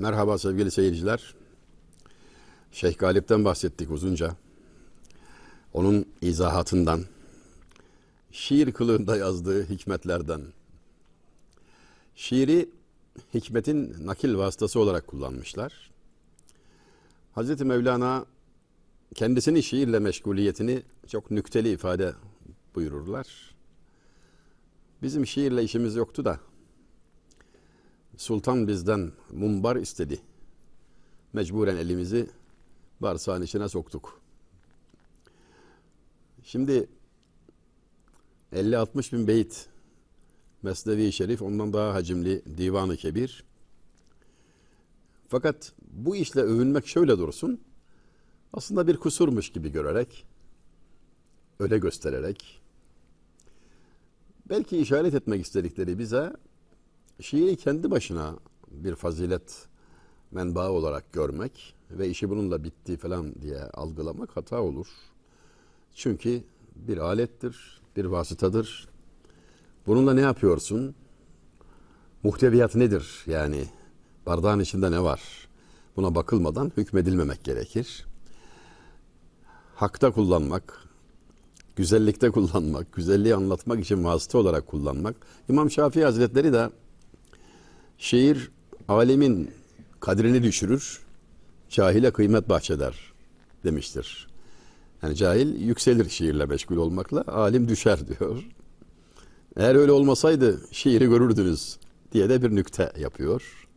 Merhaba sevgili seyirciler. Şeyh Galip'ten bahsettik uzunca. Onun izahatından, şiir kılığında yazdığı hikmetlerden. Şiiri hikmetin nakil vasıtası olarak kullanmışlar. Hazreti Mevlana kendisinin şiirle meşguliyetini çok nükteli ifade buyururlar. Bizim şiirle işimiz yoktu da Sultan bizden mumbar istedi. Mecburen elimizi bağırsağın içine soktuk. Şimdi 50-60 bin beyit Mesnevi Şerif ondan daha hacimli Divan-ı Kebir. Fakat bu işle övünmek şöyle dursun. Aslında bir kusurmuş gibi görerek, öyle göstererek, belki işaret etmek istedikleri bize şiiri kendi başına bir fazilet menbaı olarak görmek ve işi bununla bitti falan diye algılamak hata olur. Çünkü bir alettir, bir vasıtadır. Bununla ne yapıyorsun? Muhteviyat nedir? Yani bardağın içinde ne var? Buna bakılmadan hükmedilmemek gerekir. Hakta kullanmak, güzellikte kullanmak, güzelliği anlatmak için vasıta olarak kullanmak. İmam Şafii Hazretleri de şiir alemin kadrini düşürür, cahile kıymet bahşeder demiştir. Yani cahil yükselir şiirle meşgul olmakla, alim düşer diyor. Eğer öyle olmasaydı şiiri görürdünüz diye de bir nükte yapıyor.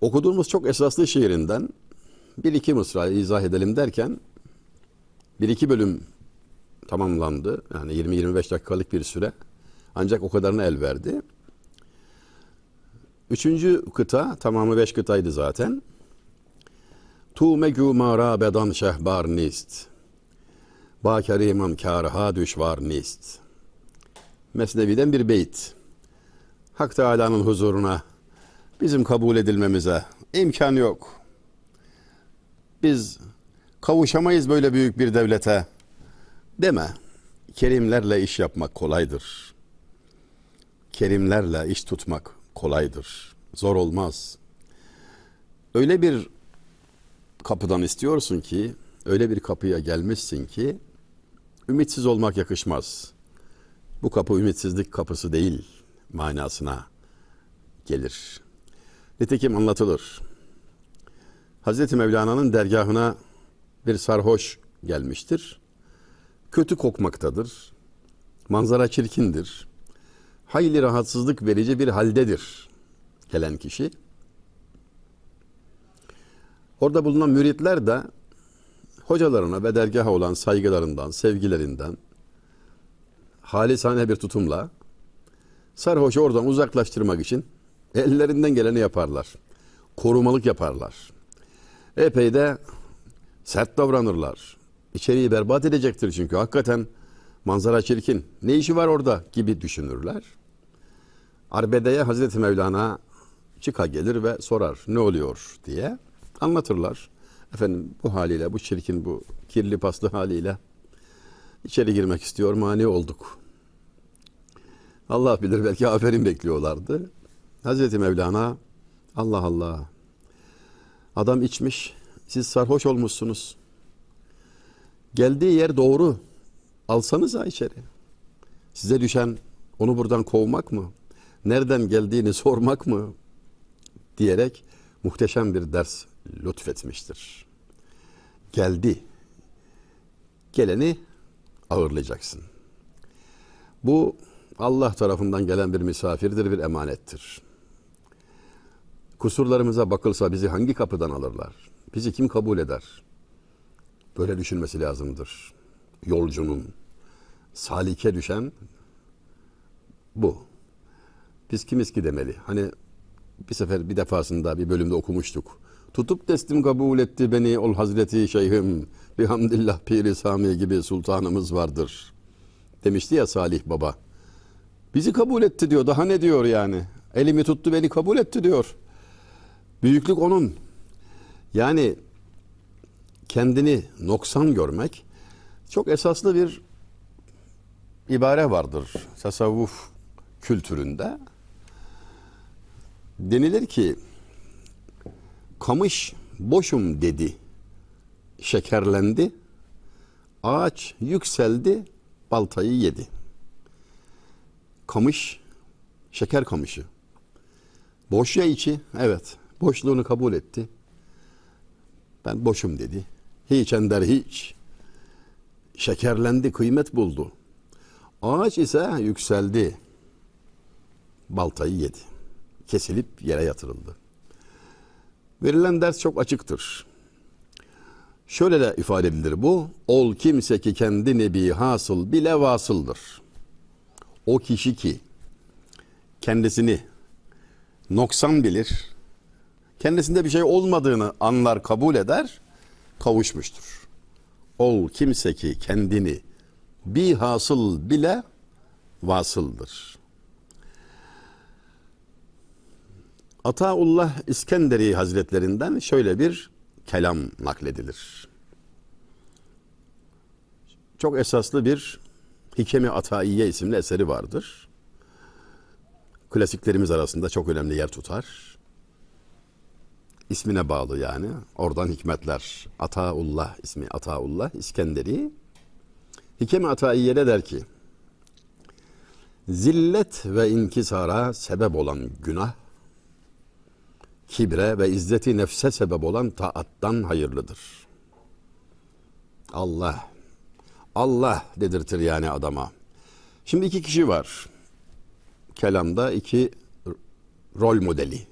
Okuduğumuz çok esaslı şiirinden bir iki mısra izah edelim derken bir iki bölüm tamamlandı. Yani 20-25 dakikalık bir süre. Ancak o kadarına el verdi. Üçüncü kıta, tamamı beş kıtaydı zaten. Tu megü mara bedan şehbar nist. Ba keriman kârha düşvar nist. Mesnevi'den bir beyt. Hak Teala'nın huzuruna bizim kabul edilmemize imkan yok. Biz kavuşamayız böyle büyük bir devlete deme. Kerimlerle iş yapmak kolaydır. Kerimlerle iş tutmak kolaydır. Zor olmaz. Öyle bir kapıdan istiyorsun ki, öyle bir kapıya gelmişsin ki ümitsiz olmak yakışmaz. Bu kapı ümitsizlik kapısı değil manasına gelir. Nitekim anlatılır. Hazreti Mevlana'nın dergahına bir sarhoş gelmiştir. Kötü kokmaktadır. Manzara çirkindir. Hayli rahatsızlık verici bir haldedir gelen kişi. Orada bulunan müritler de hocalarına ve dergaha olan saygılarından, sevgilerinden halisane bir tutumla sarhoşu oradan uzaklaştırmak için ellerinden geleni yaparlar. Korumalık yaparlar. Epey de sert davranırlar. İçeriği berbat edecektir çünkü hakikaten manzara çirkin. Ne işi var orada gibi düşünürler. Arbede'ye Hazreti Mevlana çıka gelir ve sorar ne oluyor diye anlatırlar. Efendim bu haliyle bu çirkin bu kirli paslı haliyle içeri girmek istiyor mani olduk. Allah bilir belki aferin bekliyorlardı. Hazreti Mevlana Allah Allah adam içmiş siz sarhoş olmuşsunuz. Geldiği yer doğru. Alsanıza içeri. Size düşen onu buradan kovmak mı? Nereden geldiğini sormak mı? Diyerek muhteşem bir ders lütfetmiştir. Geldi. Geleni ağırlayacaksın. Bu Allah tarafından gelen bir misafirdir, bir emanettir. Kusurlarımıza bakılsa bizi hangi kapıdan alırlar? Bizi kim kabul eder? Böyle düşünmesi lazımdır. Yolcunun, salike düşen bu. Biz kimiz ki demeli. Hani bir sefer bir defasında bir bölümde okumuştuk. Tutup teslim kabul etti beni ol Hazreti Şeyhim. Bihamdillah Piri Sami gibi sultanımız vardır. Demişti ya Salih Baba. Bizi kabul etti diyor. Daha ne diyor yani? Elimi tuttu beni kabul etti diyor. Büyüklük onun. Yani kendini noksan görmek çok esaslı bir ibare vardır tasavvuf kültüründe. Denilir ki kamış boşum dedi. Şekerlendi. Ağaç yükseldi. Baltayı yedi. Kamış şeker kamışı. Boş ya içi. Evet. Boşluğunu kabul etti. Ben boşum dedi. Hiç ender hiç. Şekerlendi, kıymet buldu. Ağaç ise yükseldi. Baltayı yedi. Kesilip yere yatırıldı. Verilen ders çok açıktır. Şöyle de ifade edilir bu. Ol kimse ki kendini bir hasıl bile vasıldır. O kişi ki kendisini noksan bilir, kendisinde bir şey olmadığını anlar, kabul eder, kavuşmuştur. Ol kimse ki kendini bir hasıl bile vasıldır. Ataullah İskenderi Hazretlerinden şöyle bir kelam nakledilir. Çok esaslı bir Hikemi Ataiye isimli eseri vardır. Klasiklerimiz arasında çok önemli yer tutar. İsmine bağlı yani. Oradan hikmetler. Ataullah ismi Ataullah İskenderi. Hikemi Ataiye'de der ki Zillet ve inkisara sebep olan günah kibre ve izzeti nefse sebep olan taattan hayırlıdır. Allah, Allah dedirtir yani adama. Şimdi iki kişi var. Kelamda iki rol modeli.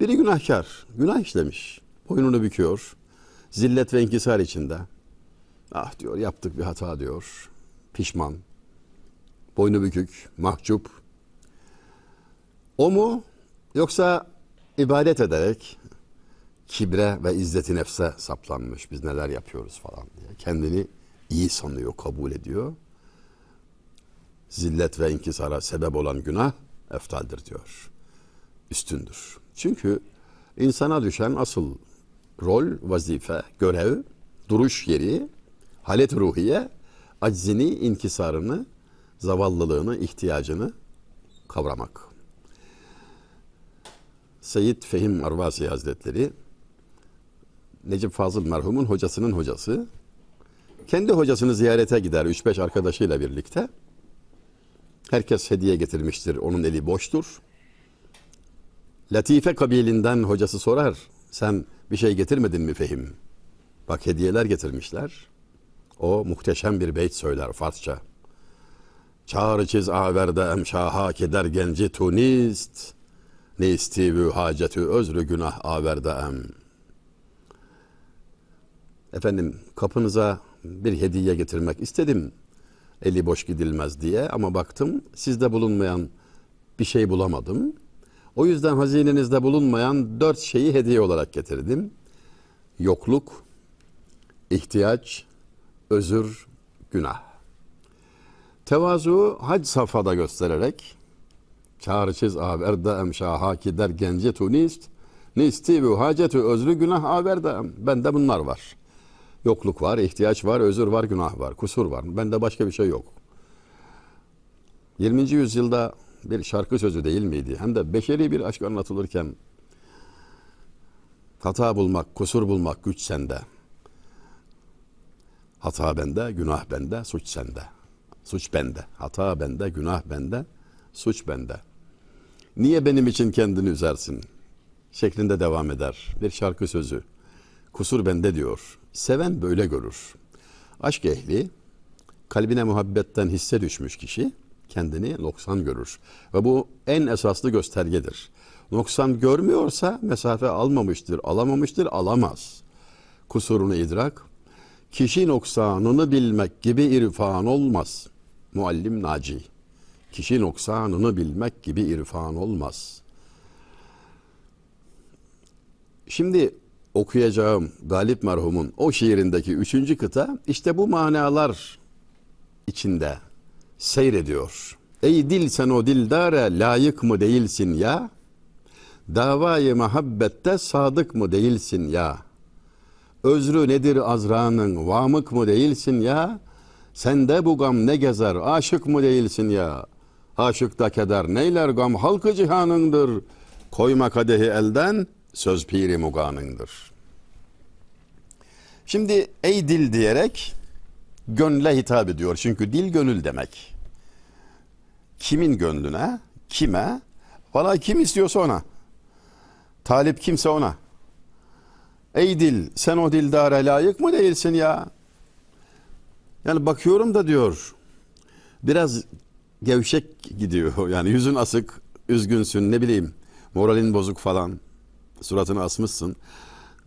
Biri günahkar, günah işlemiş. Boynunu büküyor. Zillet ve inkisar içinde. Ah diyor yaptık bir hata diyor. Pişman. Boynu bükük, mahcup. O mu? Yoksa ibadet ederek kibre ve izzeti nefse saplanmış. Biz neler yapıyoruz falan diye. Kendini iyi sanıyor, kabul ediyor. Zillet ve inkisara sebep olan günah eftaldir diyor. Üstündür. Çünkü insana düşen asıl rol, vazife, görev, duruş yeri, halet ruhiye, aczini, inkisarını, zavallılığını, ihtiyacını kavramak. Seyyid Fehim Arvasi Hazretleri Necip Fazıl merhumun hocasının hocası. Kendi hocasını ziyarete gider 3-5 arkadaşıyla birlikte. Herkes hediye getirmiştir. Onun eli boştur. Latife kabilinden hocası sorar. Sen bir şey getirmedin mi Fehim? Bak hediyeler getirmişler. O muhteşem bir beyt söyler Farsça. Çağrı çiz averde emşaha keder genci tunist. Ne istivü hacetü özrü günah averde em. Efendim kapınıza bir hediye getirmek istedim. Eli boş gidilmez diye ama baktım sizde bulunmayan bir şey bulamadım. O yüzden hazinenizde bulunmayan dört şeyi hediye olarak getirdim. Yokluk, ihtiyaç, özür, günah. Tevazu hac safhada göstererek çağrışız averde emşaha ki der gence tunist nisti ve hacetü özrü günah averde bende bunlar var. Yokluk var, ihtiyaç var, özür var, günah var, kusur var. Bende başka bir şey yok. 20. yüzyılda bir şarkı sözü değil miydi? Hem de beşeri bir aşk anlatılırken hata bulmak, kusur bulmak güç sende. Hata bende, günah bende, suç sende. Suç bende. Hata bende, günah bende, suç bende. Niye benim için kendini üzersin? Şeklinde devam eder. Bir şarkı sözü. Kusur bende diyor. Seven böyle görür. Aşk ehli, kalbine muhabbetten hisse düşmüş kişi kendini noksan görür. Ve bu en esaslı göstergedir. Noksan görmüyorsa mesafe almamıştır, alamamıştır, alamaz. Kusurunu idrak, kişi noksanını bilmek gibi irfan olmaz. Muallim Naci. Kişi noksanını bilmek gibi irfan olmaz. Şimdi okuyacağım Galip merhumun o şiirindeki üçüncü kıta işte bu manalar içinde seyrediyor. Ey dil sen o dildare layık mı değilsin ya? Davayı muhabbette sadık mı değilsin ya? Özrü nedir azranın vamık mı değilsin ya? Sende bu gam ne gezer aşık mı değilsin ya? Aşıkta keder neyler gam halkı cihanındır. Koyma kadehi elden söz piri muganındır. Şimdi ey dil diyerek gönle hitap ediyor. Çünkü dil gönül demek. Kimin gönlüne, kime, valla kim istiyorsa ona. Talip kimse ona. Ey dil sen o dildara layık mı değilsin ya? Yani bakıyorum da diyor biraz gevşek gidiyor. Yani yüzün asık, üzgünsün ne bileyim moralin bozuk falan suratını asmışsın.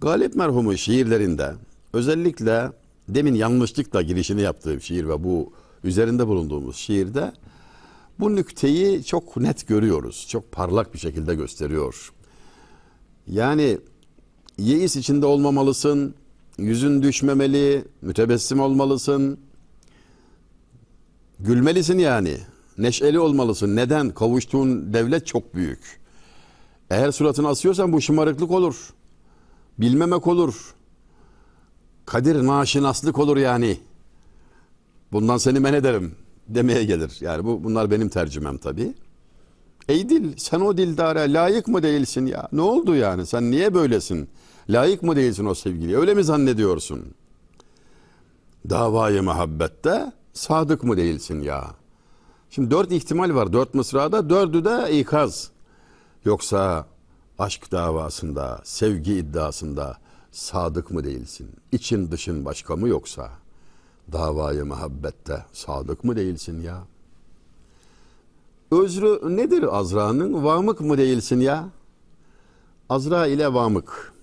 Galip merhumu şiirlerinde özellikle demin yanlışlıkla girişini yaptığım şiir ve bu üzerinde bulunduğumuz şiirde bu nükteyi çok net görüyoruz. Çok parlak bir şekilde gösteriyor. Yani yeis içinde olmamalısın, yüzün düşmemeli, mütebessim olmalısın, gülmelisin yani. Neşeli olmalısın. Neden? Kavuştuğun devlet çok büyük. Eğer suratını asıyorsan bu şımarıklık olur. Bilmemek olur. Kadir naşinaslık olur yani. Bundan seni men ederim demeye gelir. Yani bu bunlar benim tercümem tabii. Ey dil sen o dildara layık mı değilsin ya? Ne oldu yani? Sen niye böylesin? Layık mı değilsin o sevgiliye? Öyle mi zannediyorsun? Davayı muhabbette sadık mı değilsin ya? Şimdi dört ihtimal var dört mısrada. Dördü de ikaz. Yoksa aşk davasında, sevgi iddiasında sadık mı değilsin? İçin dışın başka mı yoksa? Davayı muhabbette sadık mı değilsin ya? Özrü nedir Azra'nın? Vamık mı değilsin ya? Azra ile Vamık.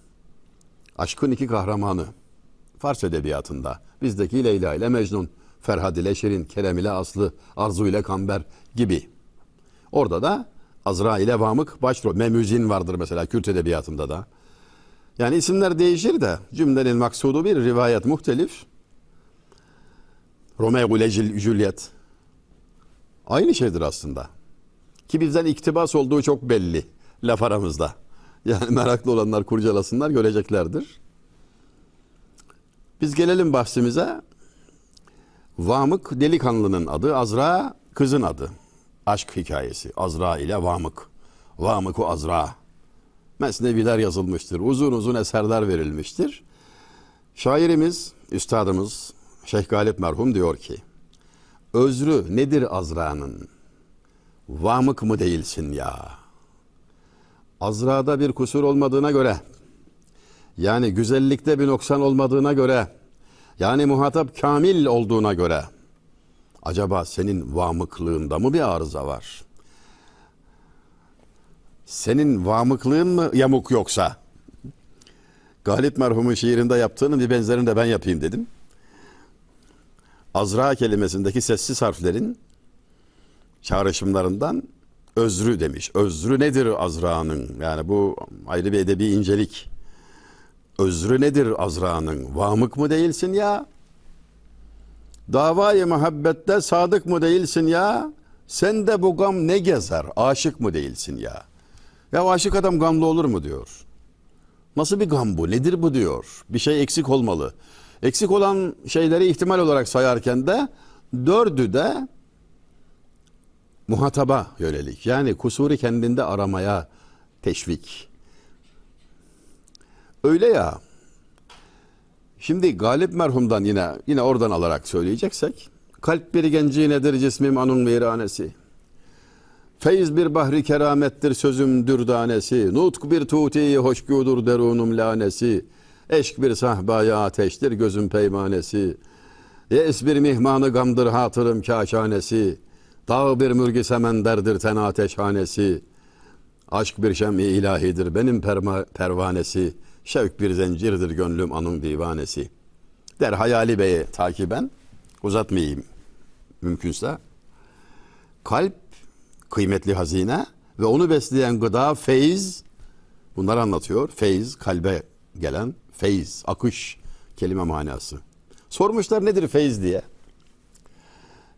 Aşkın iki kahramanı. Fars edebiyatında. Bizdeki Leyla ile Mecnun. Ferhad ile Şirin, Kerem ile Aslı, Arzu ile Kamber gibi. Orada da Azra ile Vamık başrol. Memüzin vardır mesela Kürt edebiyatında da. Yani isimler değişir de cümlenin maksudu bir rivayet muhtelif. Romeo ile Juliet. Aynı şeydir aslında. Ki bizden iktibas olduğu çok belli laf aramızda. Yani meraklı olanlar kurcalasınlar göreceklerdir. Biz gelelim bahsimize. Vamık delikanlının adı, Azra kızın adı. Aşk hikayesi. Azra ile Vamık. Vamık-u Azra. Mesneviler yazılmıştır. Uzun uzun eserler verilmiştir. Şairimiz, üstadımız Şeyh Galip merhum diyor ki, Özrü nedir Azra'nın? Vamık mı değilsin ya? Azra'da bir kusur olmadığına göre, yani güzellikte bir noksan olmadığına göre, yani muhatap kamil olduğuna göre, acaba senin vamıklığında mı bir arıza var? Senin vamıklığın mı yamuk yoksa? Galip merhumun şiirinde yaptığının bir benzerini de ben yapayım dedim. Azra kelimesindeki sessiz harflerin çağrışımlarından özrü demiş. Özrü nedir Azra'nın? Yani bu ayrı bir edebi incelik. Özrü nedir Azra'nın? Vamık mı değilsin ya? Davayı muhabbette sadık mı değilsin ya? Sen de bu gam ne gezer? Aşık mı değilsin ya? Ya aşık adam gamlı olur mu diyor. Nasıl bir gam bu? Nedir bu diyor. Bir şey eksik olmalı. Eksik olan şeyleri ihtimal olarak sayarken de dördü de muhataba yönelik. Yani kusuru kendinde aramaya teşvik. Öyle ya. Şimdi Galip merhumdan yine yine oradan alarak söyleyeceksek kalp bir genci nedir cismim anın viranesi. Feyz bir bahri keramettir sözüm dürdanesi. Nutk bir tuti hoşgüdür derunum lanesi. Eşk bir sahbaya ateştir gözüm peymanesi. Yes bir mihmanı gamdır hatırım kaşanesi. Dağ bir mürgü semenderdir ten ateşhanesi. Aşk bir şem-i ilahidir benim perma, pervanesi. Şevk bir zencirdir gönlüm anın divanesi. Der Hayali Bey'e takiben uzatmayayım mümkünse. Kalp kıymetli hazine ve onu besleyen gıda feyiz. Bunları anlatıyor. Feyiz kalbe gelen feyiz, akış kelime manası. Sormuşlar nedir feyiz diye.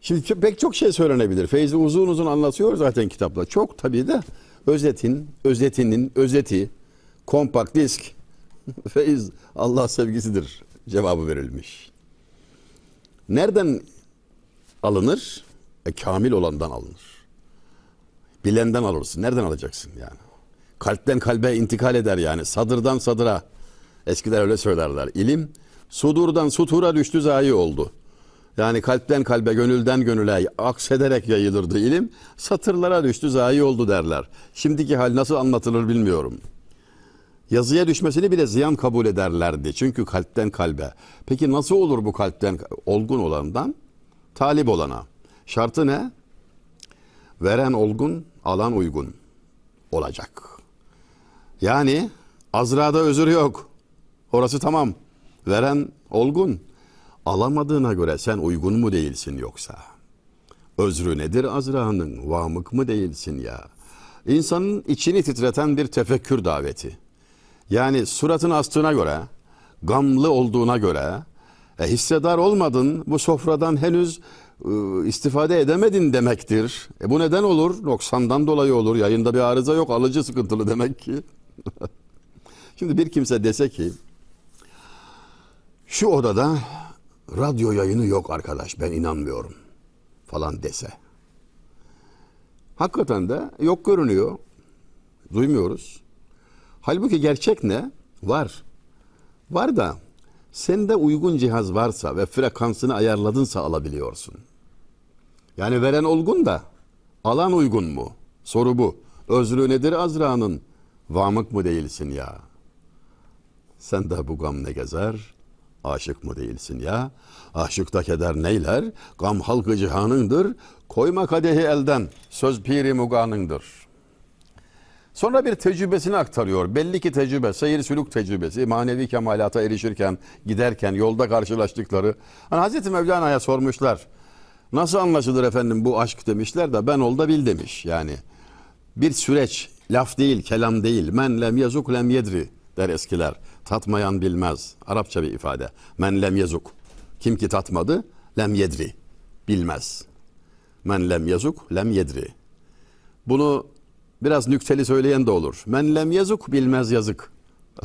Şimdi pek çok şey söylenebilir. Feyzi uzun uzun anlatıyor zaten kitapta. Çok tabii de özetin, özetinin, özeti, kompakt disk, feyiz Allah sevgisidir cevabı verilmiş. Nereden alınır? E, kamil olandan alınır. Bilenden alırsın. Nereden alacaksın yani? Kalpten kalbe intikal eder yani. Sadırdan sadıra. Eskiler öyle söylerler. İlim sudurdan sutura düştü zayi oldu. Yani kalpten kalbe, gönülden gönüle aksederek yayılırdı ilim. Satırlara düştü zayi oldu derler. Şimdiki hal nasıl anlatılır bilmiyorum. Yazıya düşmesini bile ziyan kabul ederlerdi. Çünkü kalpten kalbe. Peki nasıl olur bu kalpten olgun olandan talip olana? Şartı ne? Veren olgun, alan uygun olacak. Yani Azra'da özür yok. Orası tamam. Veren olgun. Alamadığına göre sen uygun mu değilsin yoksa? Özrü nedir Azra'nın? Vamık mı değilsin ya? İnsanın içini titreten bir tefekkür daveti. Yani suratın astığına göre, gamlı olduğuna göre, e, hissedar olmadın, bu sofradan henüz e, istifade edemedin demektir. E, bu neden olur? Noksandan dolayı olur. Yayında bir arıza yok, alıcı sıkıntılı demek ki. Şimdi bir kimse dese ki, şu odada radyo yayını yok arkadaş, ben inanmıyorum falan dese. Hakikaten de yok görünüyor. Duymuyoruz. Halbuki gerçek ne? Var. Var da sende uygun cihaz varsa ve frekansını ayarladınsa alabiliyorsun. Yani veren olgun da alan uygun mu? Soru bu. Özrü nedir Azra'nın? Vamık mı değilsin ya? Sen de bu gam ne gezer? Aşık mı değilsin ya? Aşıkta keder neyler? Gam halkı cihanındır. Koyma kadehi elden. Söz piri muganındır. Sonra bir tecrübesini aktarıyor. Belli ki tecrübe, seyir sülük tecrübesi, manevi kemalata erişirken, giderken, yolda karşılaştıkları. Hani Hazreti Mevlana'ya sormuşlar. Nasıl anlaşılır efendim bu aşk demişler de ben ol da bil demiş. Yani bir süreç, laf değil, kelam değil. Men lem yazuk lem yedri der eskiler. Tatmayan bilmez. Arapça bir ifade. Men lem yazuk. Kim ki tatmadı, lem yedri. Bilmez. Men lem yazuk lem yedri. Bunu Biraz nükteli söyleyen de olur. Men lem yazık bilmez yazık.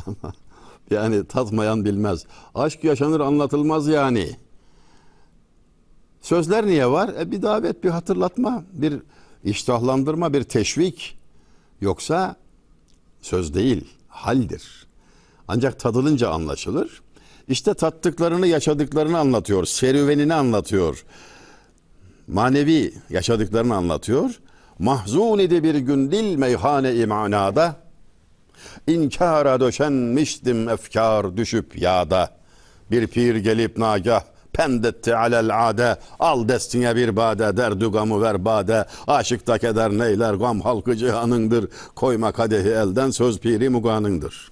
yani tatmayan bilmez. Aşk yaşanır anlatılmaz yani. Sözler niye var? E bir davet, bir hatırlatma, bir iştahlandırma, bir teşvik. Yoksa söz değil, haldir. Ancak tadılınca anlaşılır. İşte tattıklarını, yaşadıklarını anlatıyor. Serüvenini anlatıyor. Manevi yaşadıklarını anlatıyor. Mahzun idi bir gün dil meyhane imanada. İnkara döşenmiştim efkar düşüp yağda. Bir pir gelip nagah pendetti alel ade. Al destine bir bade derdu gamı ver bade. Aşıkta keder neyler gam halkı cihanındır. Koyma kadehi elden söz piri muganındır.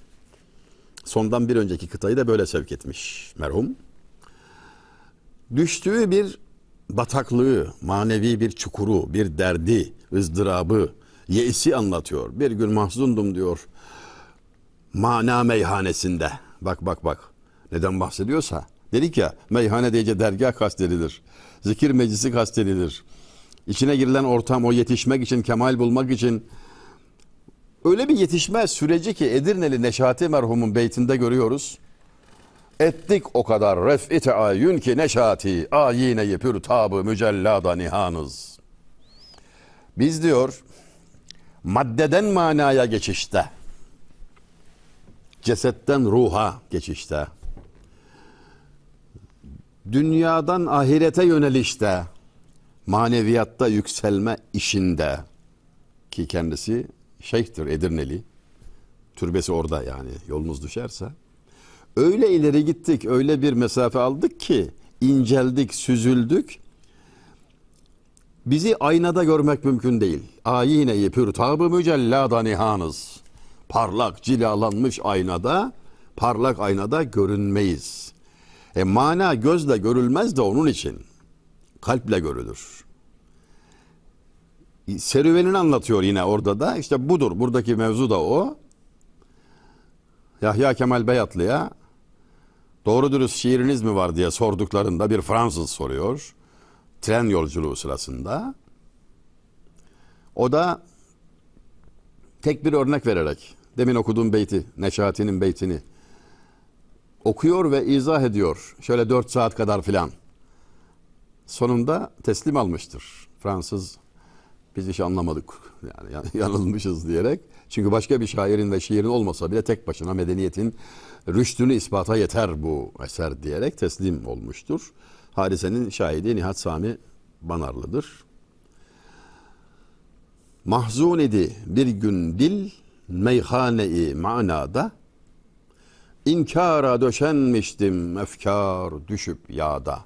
Sondan bir önceki kıtayı da böyle sevk etmiş merhum. Düştüğü bir bataklığı, manevi bir çukuru, bir derdi, ızdırabı, yeisi anlatıyor. Bir gün mahzundum diyor. Mana meyhanesinde. Bak bak bak. Neden bahsediyorsa. Dedik ya meyhane deyince dergah kastedilir. Zikir meclisi kastedilir. İçine girilen ortam o yetişmek için, kemal bulmak için öyle bir yetişme süreci ki Edirneli Neşati merhumun beytinde görüyoruz. Ettik o kadar ref'i teayyün ki neşati ayineyi pür tabı mücellada nihanız. Biz diyor maddeden manaya geçişte, cesetten ruha geçişte, dünyadan ahirete yönelişte, maneviyatta yükselme işinde ki kendisi şeyhtir Edirneli. Türbesi orada yani yolunuz düşerse. Öyle ileri gittik, öyle bir mesafe aldık ki inceldik, süzüldük. Bizi aynada görmek mümkün değil. Ayine-i pürtabı mücellada nihanız. Parlak cilalanmış aynada, parlak aynada görünmeyiz. E mana gözle görülmez de onun için. Kalple görülür. Serüvenini anlatıyor yine orada da. İşte budur. Buradaki mevzu da o. Yahya Kemal Beyatlı'ya doğru dürüst şiiriniz mi var diye sorduklarında bir Fransız soruyor. Tren yolculuğu sırasında. O da tek bir örnek vererek demin okuduğum beyti, Neşati'nin beytini okuyor ve izah ediyor. Şöyle dört saat kadar filan. Sonunda teslim almıştır. Fransız Biz hiç anlamadık yani yan- yanılmışız diyerek. Çünkü başka bir şairin ve şiirin olmasa bile tek başına medeniyetin rüştünü ispata yeter bu eser diyerek teslim olmuştur. Hadisenin şahidi Nihat Sami Banarlı'dır. Mahzun idi bir gün dil meyhane-i manada İnkara döşenmiştim efkar düşüp yağda.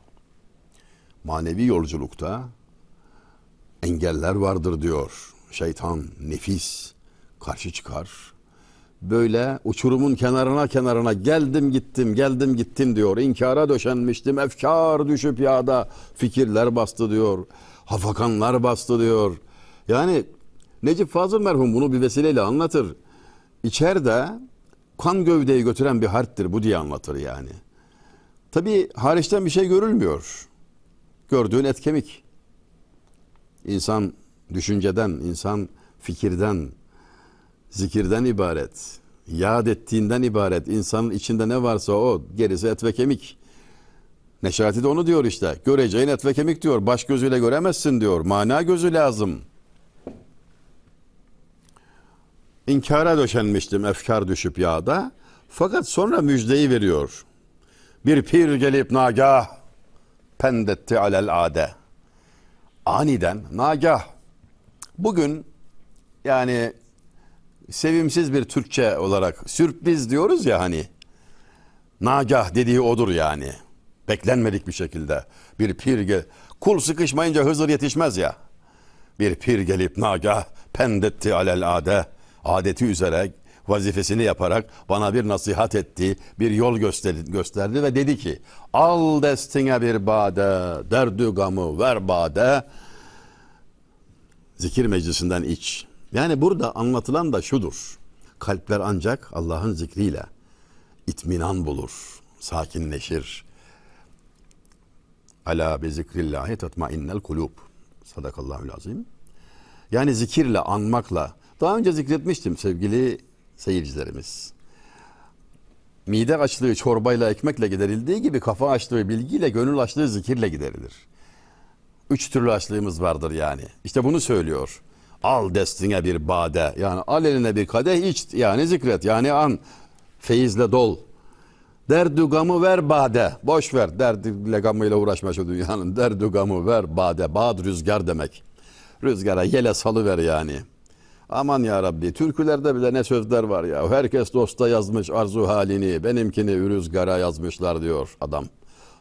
Manevi yolculukta engeller vardır diyor. Şeytan, nefis karşı çıkar. Böyle uçurumun kenarına kenarına geldim gittim geldim gittim diyor. İnkara döşenmiştim efkar düşüp yağda fikirler bastı diyor. Hafakanlar bastı diyor. Yani Necip Fazıl merhum bunu bir vesileyle anlatır. İçeride kan gövdeyi götüren bir harptir bu diye anlatır yani. Tabi hariçten bir şey görülmüyor. Gördüğün et kemik. İnsan düşünceden, insan fikirden, zikirden ibaret. Yad ettiğinden ibaret. İnsanın içinde ne varsa o, gerisi et ve kemik. Neşati de onu diyor işte. Göreceğin et ve kemik diyor. Baş gözüyle göremezsin diyor. Mana gözü lazım. İnkara döşenmiştim efkar düşüp yağda. Fakat sonra müjdeyi veriyor. Bir pir gelip nagah pendetti alel ade. Aniden nagah. Bugün yani sevimsiz bir Türkçe olarak sürpriz diyoruz ya hani. Nagah dediği odur yani. Beklenmedik bir şekilde. Bir pir gel kul sıkışmayınca Hızır yetişmez ya. Bir pir gelip nagah pendetti alel ade. Adeti üzere vazifesini yaparak bana bir nasihat etti, bir yol gösterdi, gösterdi ve dedi ki al destine bir bade, derdü gamı ver bade, zikir meclisinden iç. Yani burada anlatılan da şudur. Kalpler ancak Allah'ın zikriyle itminan bulur, sakinleşir. Ala bi zikrillahi tatmainnel kulub. Sadakallahul azim. Yani zikirle, anmakla. Daha önce zikretmiştim sevgili seyircilerimiz. Mide açlığı çorbayla ekmekle giderildiği gibi kafa açlığı bilgiyle, gönül açlığı zikirle giderilir. Üç türlü açlığımız vardır yani. İşte bunu söylüyor. Al destine bir bade. Yani al eline bir kadeh iç. Yani zikret. Yani an. Feyizle dol. Derdü gamı ver bade. Boş ver. Derdiyle gamıyla uğraşma şu dünyanın. Derdü gamı ver bade. Bad rüzgar demek. Rüzgara yele salıver yani. Aman ya Rabbi türkülerde bile ne sözler var ya. Herkes dosta yazmış arzu halini. Benimkini rüzgara yazmışlar diyor adam.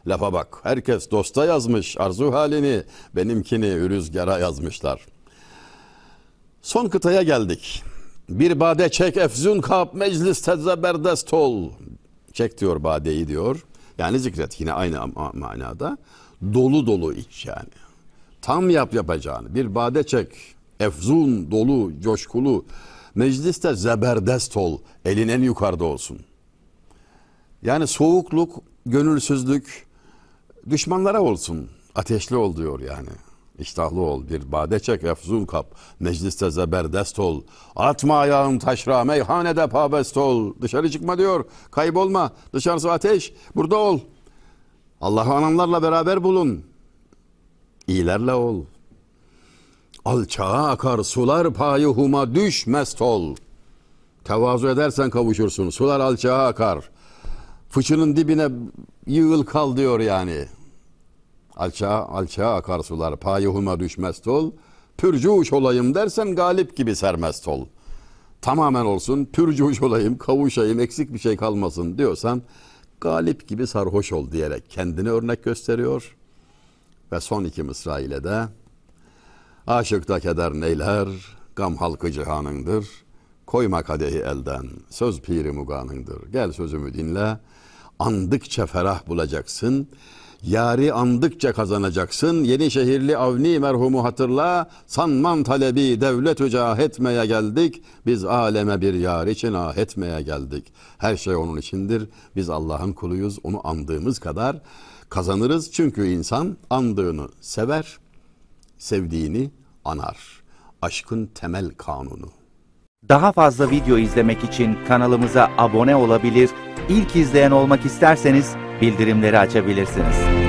Lafa bak. Herkes dosta yazmış arzu halini. Benimkini rüzgara yazmışlar. Son kıtaya geldik. Bir bade çek efzun kap mecliste zeberdest ol. Çek diyor badeyi diyor. Yani zikret yine aynı ma- manada. Dolu dolu iç yani. Tam yap yapacağını. Bir bade çek. Efzun, dolu, coşkulu. Mecliste zeberdest ol. Elin en yukarıda olsun. Yani soğukluk, gönülsüzlük düşmanlara olsun. Ateşli ol diyor yani. İştahlı ol. Bir bade çek, efzun kap. Mecliste zeberdest ol. Atma ayağın taşra, meyhanede pabest ol. Dışarı çıkma diyor. Kaybolma. Dışarısı ateş. Burada ol. Allah'ı ananlarla beraber bulun. İyilerle ol. Alçağa akar sular payıhuma düş mest ol. Tevazu edersen kavuşursun. Sular alçağa akar. Fıçının dibine yığıl kal diyor yani. Alçağa, alçağa akar sular payıhuma düşmez ol. Pürcuş olayım dersen galip gibi sermest ol. Tamamen olsun pürcuş olayım kavuşayım eksik bir şey kalmasın diyorsan galip gibi sarhoş ol diyerek kendini örnek gösteriyor. Ve son iki mısra ile de Aşıkta keder neyler, gam halkı cihanındır. Koyma kadehi elden, söz piri muganındır. Gel sözümü dinle, andıkça ferah bulacaksın. Yari andıkça kazanacaksın. Yeni şehirli Avni merhumu hatırla. Sanman talebi devlet cah etmeye geldik. Biz aleme bir yar için ah etmeye geldik. Her şey onun içindir. Biz Allah'ın kuluyuz. Onu andığımız kadar kazanırız. Çünkü insan andığını sever, sevdiğini anar. Aşkın temel kanunu. Daha fazla video izlemek için kanalımıza abone olabilir, ilk izleyen olmak isterseniz bildirimleri açabilirsiniz.